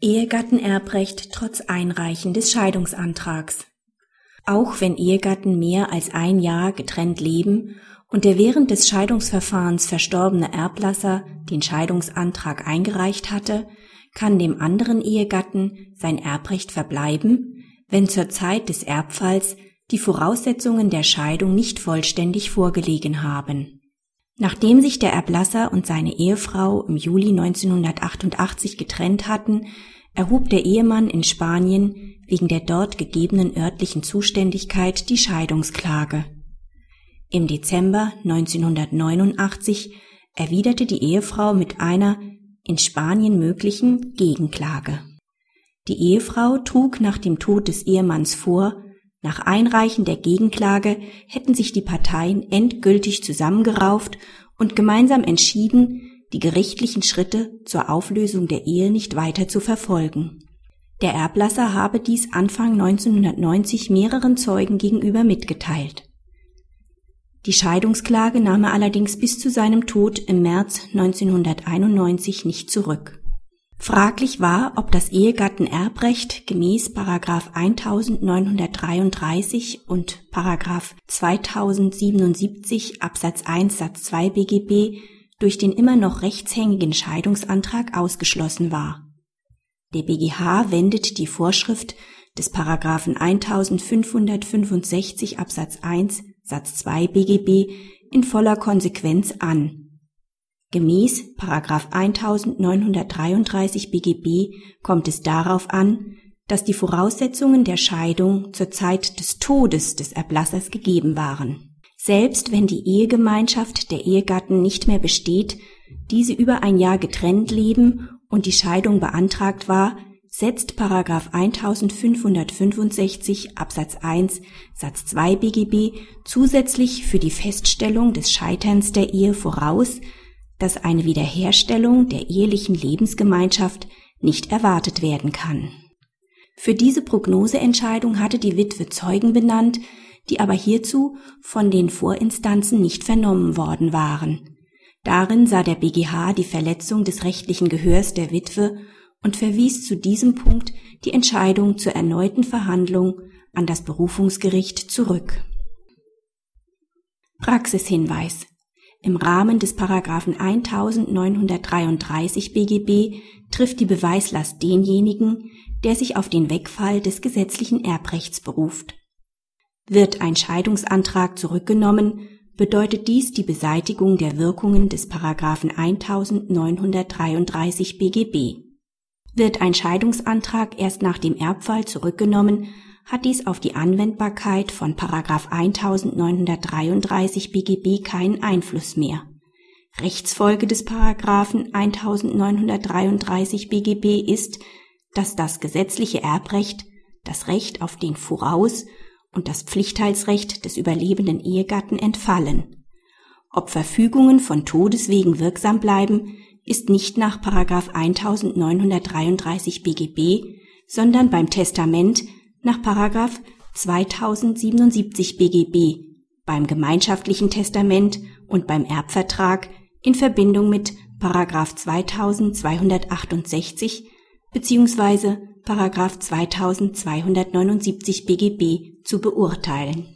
Ehegattenerbrecht trotz Einreichen des Scheidungsantrags. Auch wenn Ehegatten mehr als ein Jahr getrennt leben und der während des Scheidungsverfahrens verstorbene Erblasser den Scheidungsantrag eingereicht hatte, kann dem anderen Ehegatten sein Erbrecht verbleiben, wenn zur Zeit des Erbfalls die Voraussetzungen der Scheidung nicht vollständig vorgelegen haben. Nachdem sich der Erblasser und seine Ehefrau im Juli 1988 getrennt hatten, erhob der Ehemann in Spanien wegen der dort gegebenen örtlichen Zuständigkeit die Scheidungsklage. Im Dezember 1989 erwiderte die Ehefrau mit einer in Spanien möglichen Gegenklage. Die Ehefrau trug nach dem Tod des Ehemanns vor, nach Einreichen der Gegenklage hätten sich die Parteien endgültig zusammengerauft und gemeinsam entschieden, die gerichtlichen Schritte zur Auflösung der Ehe nicht weiter zu verfolgen. Der Erblasser habe dies Anfang 1990 mehreren Zeugen gegenüber mitgeteilt. Die Scheidungsklage nahm er allerdings bis zu seinem Tod im März 1991 nicht zurück. Fraglich war, ob das Ehegattenerbrecht gemäß § 1933 und § 2077 Absatz 1 Satz 2 BGB durch den immer noch rechtshängigen Scheidungsantrag ausgeschlossen war. Der BGH wendet die Vorschrift des § 1565 Absatz 1 Satz 2 BGB in voller Konsequenz an Gemäß 1933 BGB kommt es darauf an, dass die Voraussetzungen der Scheidung zur Zeit des Todes des Erblassers gegeben waren. Selbst wenn die Ehegemeinschaft der Ehegatten nicht mehr besteht, diese über ein Jahr getrennt leben und die Scheidung beantragt war, setzt 1565 Absatz 1 Satz 2 BGB zusätzlich für die Feststellung des Scheiterns der Ehe voraus, dass eine Wiederherstellung der ehelichen Lebensgemeinschaft nicht erwartet werden kann. Für diese Prognoseentscheidung hatte die Witwe Zeugen benannt, die aber hierzu von den Vorinstanzen nicht vernommen worden waren. Darin sah der BGH die Verletzung des rechtlichen Gehörs der Witwe und verwies zu diesem Punkt die Entscheidung zur erneuten Verhandlung an das Berufungsgericht zurück. Praxishinweis im Rahmen des Paragraphen 1933 BGB trifft die Beweislast denjenigen, der sich auf den Wegfall des gesetzlichen Erbrechts beruft. Wird ein Scheidungsantrag zurückgenommen, bedeutet dies die Beseitigung der Wirkungen des Paragraphen 1933 BGB. Wird ein Scheidungsantrag erst nach dem Erbfall zurückgenommen, hat dies auf die Anwendbarkeit von 1933 BGB keinen Einfluss mehr. Rechtsfolge des Paragraphen 1933 BGB ist, dass das gesetzliche Erbrecht, das Recht auf den Voraus- und das Pflichtteilsrecht des überlebenden Ehegatten entfallen. Ob Verfügungen von Todeswegen wirksam bleiben, ist nicht nach 1933 BGB, sondern beim Testament nach 2077 BGB beim gemeinschaftlichen Testament und beim Erbvertrag in Verbindung mit 2268 bzw. 2279 BGB zu beurteilen